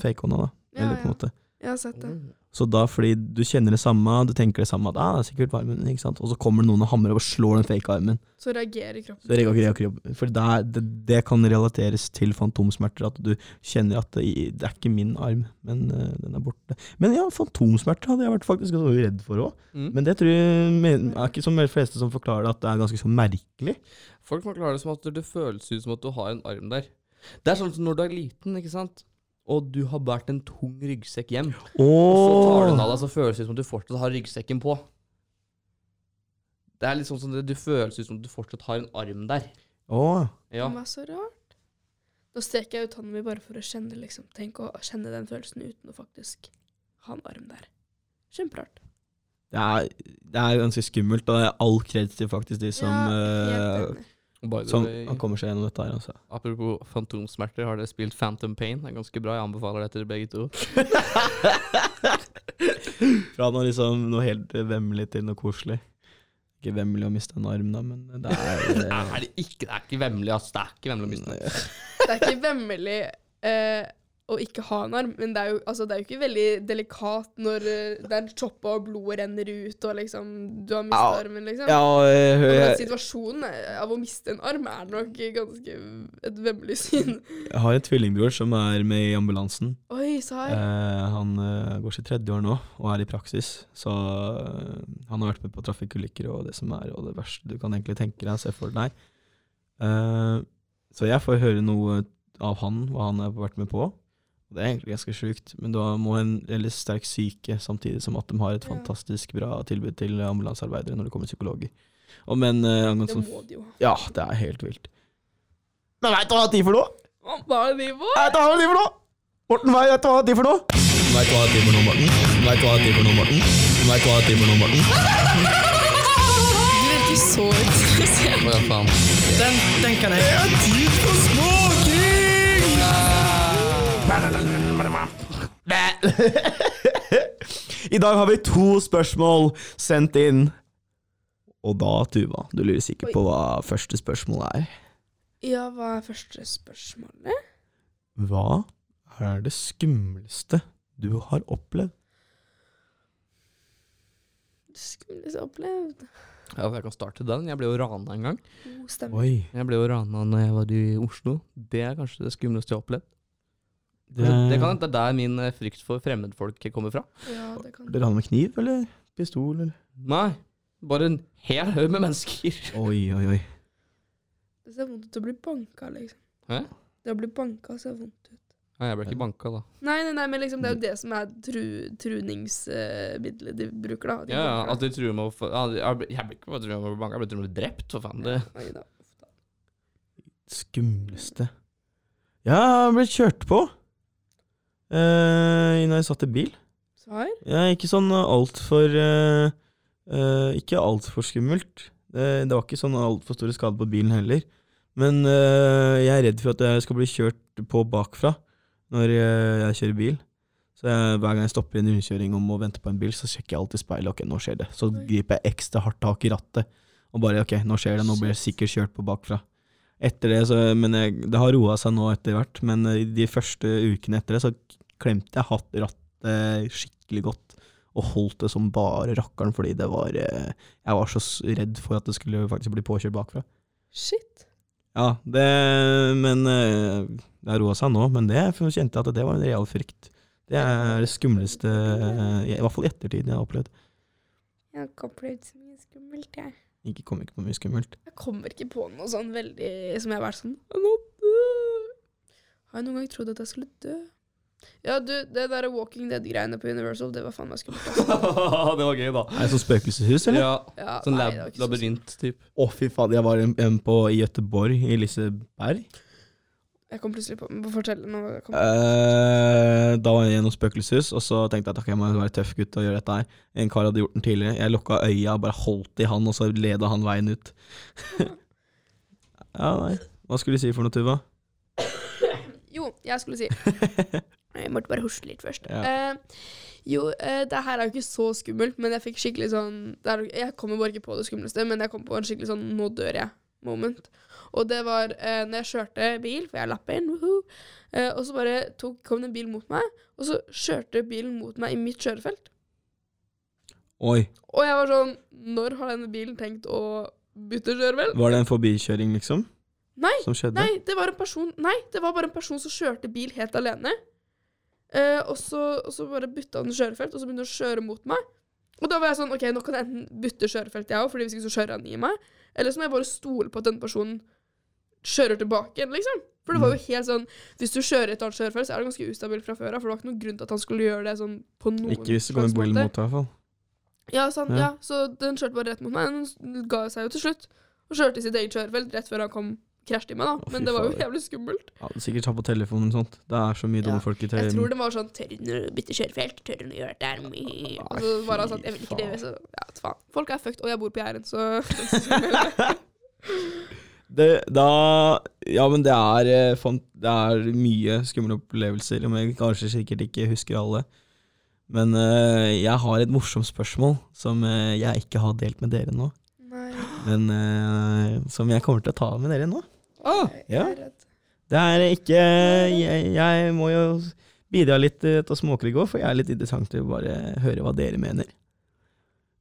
fake-hånda, da. Ja, Eller på en ja. måte. Jeg har sett det. Så da, fordi du kjenner det samme, du tenker det samme, at er det sikkert varmen, ikke sant. Og så kommer det noen og hamrer og slår den fake-armen. Så reagerer kroppen. Så reagerer kroppen. For det, er- det, det kan relateres til fantomsmerter, at du kjenner at det, det er ikke min arm, men uh, den er borte. Men ja, fantomsmerter hadde jeg vært faktisk vært redd for òg. Mm. Men det tror jeg men- er ikke som de fleste som forklarer det, at det er ganske så merkelig. Folk forklarer det som at det føles ut som at du har en arm der. Det er sånn som når du er liten, ikke sant? Og du har båret en tung ryggsekk hjem, og så tar du den av deg, så føles det som at du fortsatt har ryggsekken på. Det er litt sånn som det, du føles ut som at du fortsatt har en arm der. Åh. Ja. Det var så rart. Da streker jeg ut hånden min bare for å kjenne, liksom. Tenk å kjenne den følelsen uten å faktisk ha en arm der. Kjemperart. Det er, det er ganske skummelt, og det er all kreds til faktisk de som, helt han, the som way, kommer seg gjennom dette her. Altså. apropos fantomsmerter, har dere spilt Phantom Pain? Det er ganske bra. Jeg anbefaler det til dere begge to. Fra noe, liksom, noe helt vemmelig til noe koselig. Ikke vemmelig å miste en arm, da, men det er Det er det, ikke, det er ikke vemmelig, ass. Det er ikke vemmelig å miste den. Det er ikke vemmelig eh, å ikke ha en arm, men det er jo, altså, det er jo ikke veldig delikat når uh, det er choppa og blodet renner ut, og liksom du har mista Ja. armen, liksom. Ja, Og den jeg, situasjonen av å miste en arm er nok ganske et vemmelig syn. jeg har en tvillingbror som er med i ambulansen. Oi, sar. Eh, han uh, går sitt tredje år nå og er i praksis, så uh, han har vært med på trafikkulykker og det som er, og det verste du kan egentlig tenke deg, se for deg. Eh, så jeg får høre noe av han, hva han har vært med på. Og Det er egentlig ganske sjukt, men da må en veldig sterk syke, samtidig som at de har et Ja. fantastisk bra tilbud til ambulansearbeidere når det kommer psykologer. Og men uh, angående Det sånn må de jo. Ja, det er helt vilt. Men veit du hva de er for noe? Hva er det på? Vet du hva de er for noe? Morten, veit du hva de er for noe? Veit du hva de er for noe, Morten? Veit du hva de er for noe, Morten? Veit du hva de er for noe, Morten? Du virker så interessert. Hva faen? Den, den kan jeg. Det I dag har vi to spørsmål sendt inn. Og da, Tuva, du lurer sikkert på hva første spørsmål er. Ja, hva er første spørsmålet? Hva er det skumleste du har opplevd? Det skumleste jeg har opplevd. Ja, jeg kan starte den. Jeg ble jo rana en gang. Oh, stemning. Oi. Jeg ble jo rana når jeg var i Oslo. Det er kanskje det skumleste jeg har opplevd. Det, Det, kan hende det er der min eh, frykt for fremmedfolk kommer fra. Ja, det kan Dere han med kniv, eller pistol, eller? Nei, bare en hel haug med mennesker. Oi, oi, oi. Det ser vondt ut å bli banka, liksom. Hæ? Det å bli banka ser vondt ut. Nei, jeg ble ikke banka, da. Nei, nei, nei, men liksom, det er jo det som er tru, truningsmiddelet de bruker, da. De Ja, ja, at de truer med å få Jeg ble- ikke bare truet med å bli banka, jeg ble truet med å bli drept, for faen. Det. da. Skumleste Ja, jeg blitt kjørt på. Eh, når jeg satt i bil. Svar? Ja, ikke sånn altfor uh, uh, Ikke altfor skummelt. Det, det var ikke sånn altfor store skader på bilen heller. Men eh, jeg er redd for at jeg skal bli kjørt på bakfra når jeg, jeg kjører bil. Så jeg, hver gang jeg stopper i en rundkjøring og må vente på en bil, så sjekker jeg alltid speilet. Ok, nå skjer det. Så griper jeg ekstra hardt tak i rattet. Og bare ok, nå skjer det. Nå blir jeg sikkert kjørt på bakfra. Etter det, så, men jeg, det har roa seg nå etter hvert. Men de første ukene etter det, så klemte jeg hatt rattet skikkelig godt. Og holdt det som bare rakkeren, fordi det var eh, Jeg var så redd for at det skulle faktisk bli påkjørt bakfra. Shit. Ja, det Men eh, det har roa seg nå. Men det kjente jeg at det var en real frykt. Det er det skumleste, eh, i hvert fall i ettertid, jeg har opplevd. Jeg har ikke opplevd så mye skummelt, jeg. Ikke kom ikke på mye skummelt. Jeg kommer ikke på noe sånn veldig som jeg har vært sånn «Å, Nå dø. Har jeg noen gang trodd at jeg skulle dø? Ja, du, det der Walking Dead-greiene på Universal, det var faen meg skummelt. det var gøy, da. Er det sånn spøkelseshus, eller? Ja, Ja, sånn lab det var ikke så labyrint, typ. Å, fy faen. Jeg var en, en på, i Gøteborg, i Liseberg. Jeg kom plutselig på Fortell nå. Eh, da var jeg i noe spøkelseshus, og så tenkte jeg at jeg må være tøff gutt og gjøre dette her. En kar hadde gjort den tidligere. Jeg lukka øya bare holdt i han, og så leda han veien ut. ja, nei. Hva skulle du si for noe, Tuva? Jo, jeg skulle si Jeg måtte bare hosle litt først. Ja. Eh, jo, eh, det her er jo ikke så skummelt, men jeg fikk skikkelig sånn er, Jeg kommer bare ikke på det skumleste, men jeg kom på en skikkelig sånn 'nå dør jeg'-moment. Og det var eh, når jeg kjørte bil, for jeg lappa inn, eh, og så bare tok, kom det en bil mot meg, og så kjørte bilen mot meg i mitt kjørefelt. Oi, Og jeg var sånn Når har denne bilen tenkt å bytte kjørefelt? var det en forbikjøring, liksom? Nei, Som skjedde? Nei, det var en person Nei, det var bare en person som kjørte bil helt alene. Eh, og, så, og så bare bytta han kjørefelt, og så begynte han å kjøre mot meg. Og da var jeg sånn OK, nå kan jeg enten bytte kjørefelt, jeg òg, Fordi hvis ikke så kjører han i meg. Eller så må jeg bare stole på at den personen kjører tilbake igjen, liksom. For det var jo helt sånn Hvis du kjører et annet kjørefelt, så er det ganske ustabilt fra før av. For det var ikke noen grunn til at han skulle gjøre det sånn på noen Ikke hvis det kommer bil mot deg, i hvert fall. Ja, sant, Ja. ja. Så den kjørte bare rett mot meg. Den ga seg jo til slutt. Og kjørte i sitt eget kjørefelt rett før han kom krasjet i meg, da. Å, Men det var jo jævlig skummelt. Ja, sikkert ta på telefonen og sånt. Det er så mye dumme Ja, folk i Jeg tror det var sånn Tør du å bytte kjørefelt? Tør du å gjøre det der? Og så var han sånn Jeg vil ikke det. Så ja, faen. Folk er fucked, og jeg bor på Jæren, så Det, da Ja, men det er, eh, det er mye skumle opplevelser, om jeg kanskje sikkert ikke husker alle. Men uh, jeg har et morsomt spørsmål som uh, jeg ikke har delt med dere nå. Nei, Men uh, som jeg kommer til å ta med dere nå. Ah, jeg Ja. er redd. Det er ikke Jeg, jeg må jo bidra litt til å småkrige òg, for jeg er litt interessant til å bare høre hva dere mener.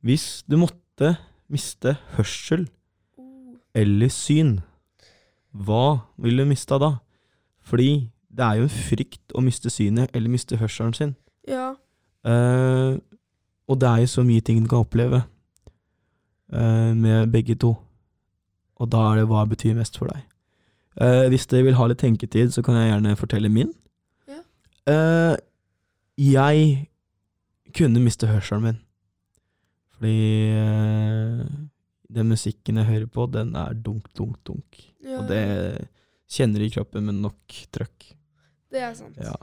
Hvis du måtte miste hørsel. Eller syn, hva ville du mista da? Fordi det er jo en frykt å miste synet eller miste hørselen sin. Ja. Uh, og det er jo så mye ting du kan oppleve uh, med begge to. Og da er det hva betyr mest for deg. Uh, hvis dere vil ha litt tenketid, så kan jeg gjerne fortelle min. Ja. Jeg kunne miste hørselen min. Fordi den musikken jeg hører på, den er dunk, dunk, dunk. ja. Og det kjenner du i kroppen med nok trøkk. Det er sant. Ja.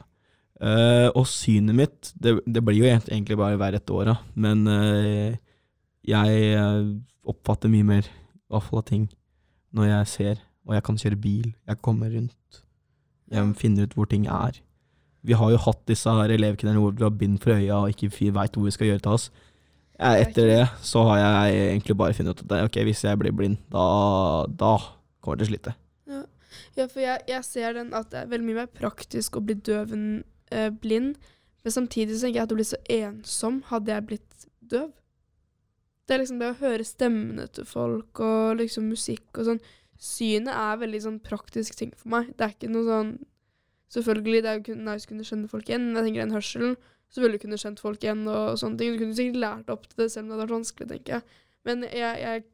Uh, og synet mitt det, det blir jo egentlig bare hver ett år, da. Men uh, jeg eh, oppfatter mye mer, i hvert fall av ting, når jeg ser. Og jeg kan kjøre bil. Jeg kommer rundt. Jeg finner ut hvor ting er. Vi har jo hatt disse her elevkvinnene hvor vi har bind for øya og ikke veit hvor vi skal gjøre til oss. Eh, Etter det så har jeg egentlig bare funnet ut at det- ok, hvis jeg blir blind, da, da kommer jeg til å slite. Ja, for jeg, jeg ser den at det er veldig mye mer praktisk å bli døv enn eh, blind. Men samtidig så tenker jeg at du blir så ensom hadde jeg blitt døv. Det er liksom det å høre stemmene til folk og liksom musikk og sånn. Synet er veldig sånn praktisk ting for meg. Det er ikke noe sånn Selvfølgelig, det er jo nice å kunne skjønne folk igjen, men jeg tenker den hørselen, så ville du kunne kjent folk igjen og sånne ting. Du kunne sikkert lært opp til det selv om det hadde vært vanskelig, tenker jeg. Men jeg, jeg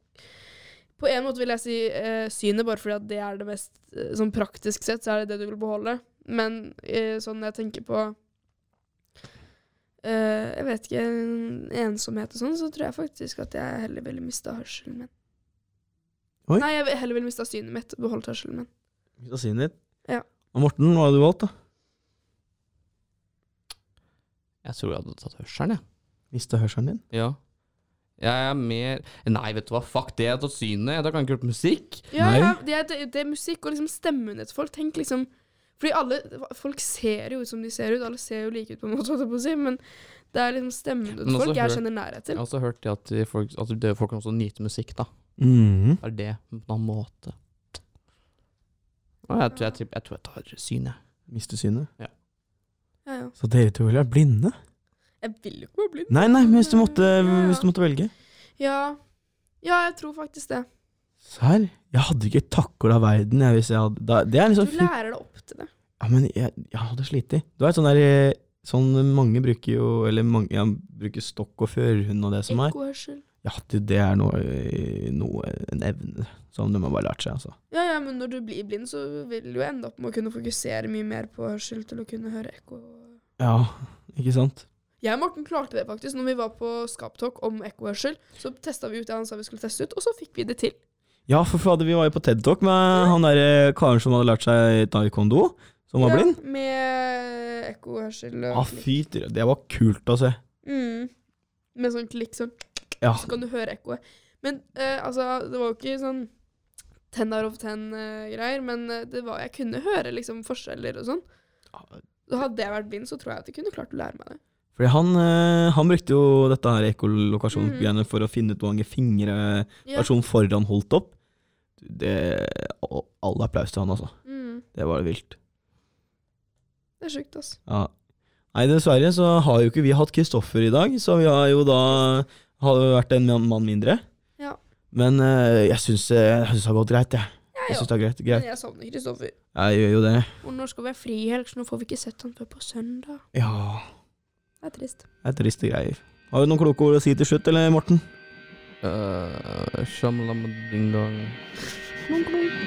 på en måte vil jeg si eh, synet, bare fordi at det er det mest eh, sånn praktisk sett, så er det det du vil beholde. Men eh, sånn jeg tenker på eh, Jeg vet ikke Ensomhet og sånn, så tror jeg faktisk at jeg heller ville mista hørselen min. Oi. Nei, jeg heller ville mista synet mitt og beholdt hørselen min. Mista synet ditt? Ja. Og Morten, hva har du valgt, da? Jeg tror jeg hadde tatt hørselen, jeg. Mista hørselen din? Ja. Jeg er mer Nei, vet du hva, fuck det. Jeg har tatt synet. Da kan jeg ikke høre musikk. Ja, ja det, er, det, det er musikk og liksom stemmen til folk. Tenk liksom Fordi alle Folk ser jo ut som de ser ut. Alle ser jo like ut, på en måte, holdt jeg på å si, men det er liksom stemmen Men til folk jeg hør- kjenner nærhet Jeg til. har også hørt det at, de folk, at døde folk kan også nyte musikk, da. Det Er det på en annen måte? Jeg, tror- jeg, jeg, jeg tror jeg tar synet. Mister synet? Ja, ja. Så dere to ville vært blinde? Jeg vil jo ikke være blind. Nei, nei, men hvis du måtte, Ja, ja. hvis du måtte velge. Ja. ja, jeg tror faktisk det. Serr? Jeg hadde ikke takla verden jeg, hvis jeg hadde da, Det er liksom Du lærer deg opp til det. Ja, men jeg, jeg hadde slitt. Du vet sånn der eh, Sånn mange bruker jo Eller mange ja, bruker stokk og førerhund og det som er. Ekkohørsel. Ja, det, det er noe, eh, noe En evne som de har bare lært seg, altså. Ja, ja, men når du blir blind, så vil du jo ende opp med å kunne fokusere mye mer på hørsel til å kunne høre ekko. Ja, ikke sant? Jeg og Morten klarte det faktisk. Når vi var på Skaptalk om ekkohørsel, så testa vi ut det han sa vi skulle teste ut, og så fikk vi det til. Ja, for fader, vi var jo på TED Talk med han derre karen som hadde lært seg taekwondo, som var blind. Ja, med ekkohørsel. og Ja, klikk. fy det var kult å se. Mm. Med sånn klikk sånn, Ja, så kan du høre ekkoet. Men eh, altså, det var jo ikke sånn ten out of ten-greier, men eh, det var, jeg kunne høre liksom forskjeller og sånn. Så hadde jeg vært blind, så tror jeg at jeg kunne klart å lære meg det. fordi han, eh, han brukte jo dette her ekkolokasjonsgreiene Mm. for å finne ut hvor mange fingre Ja. personen foran holdt opp. Det, og all applaus til han, altså. Mm. Det var vilt. Det er sjukt, altså. Ja. Nei, dessverre så har jo ikke vi hatt Kristoffer i dag, så vi har jo da har vært en mann- mindre. Ja. Men eh, jeg syns det har gått greit, jeg. Jeg Jeg syns det er greit. Men jeg savner Kristoffer. Jeg gjør jo det. Og nå skal vi ha frihelg, så nå får vi ikke sett han før på søndag. Ja, Det er trist. det er triste greier. Har du noen kloke ord å si til slutt, eller Morten? Uh, Shamlamadingdong. Noen klong.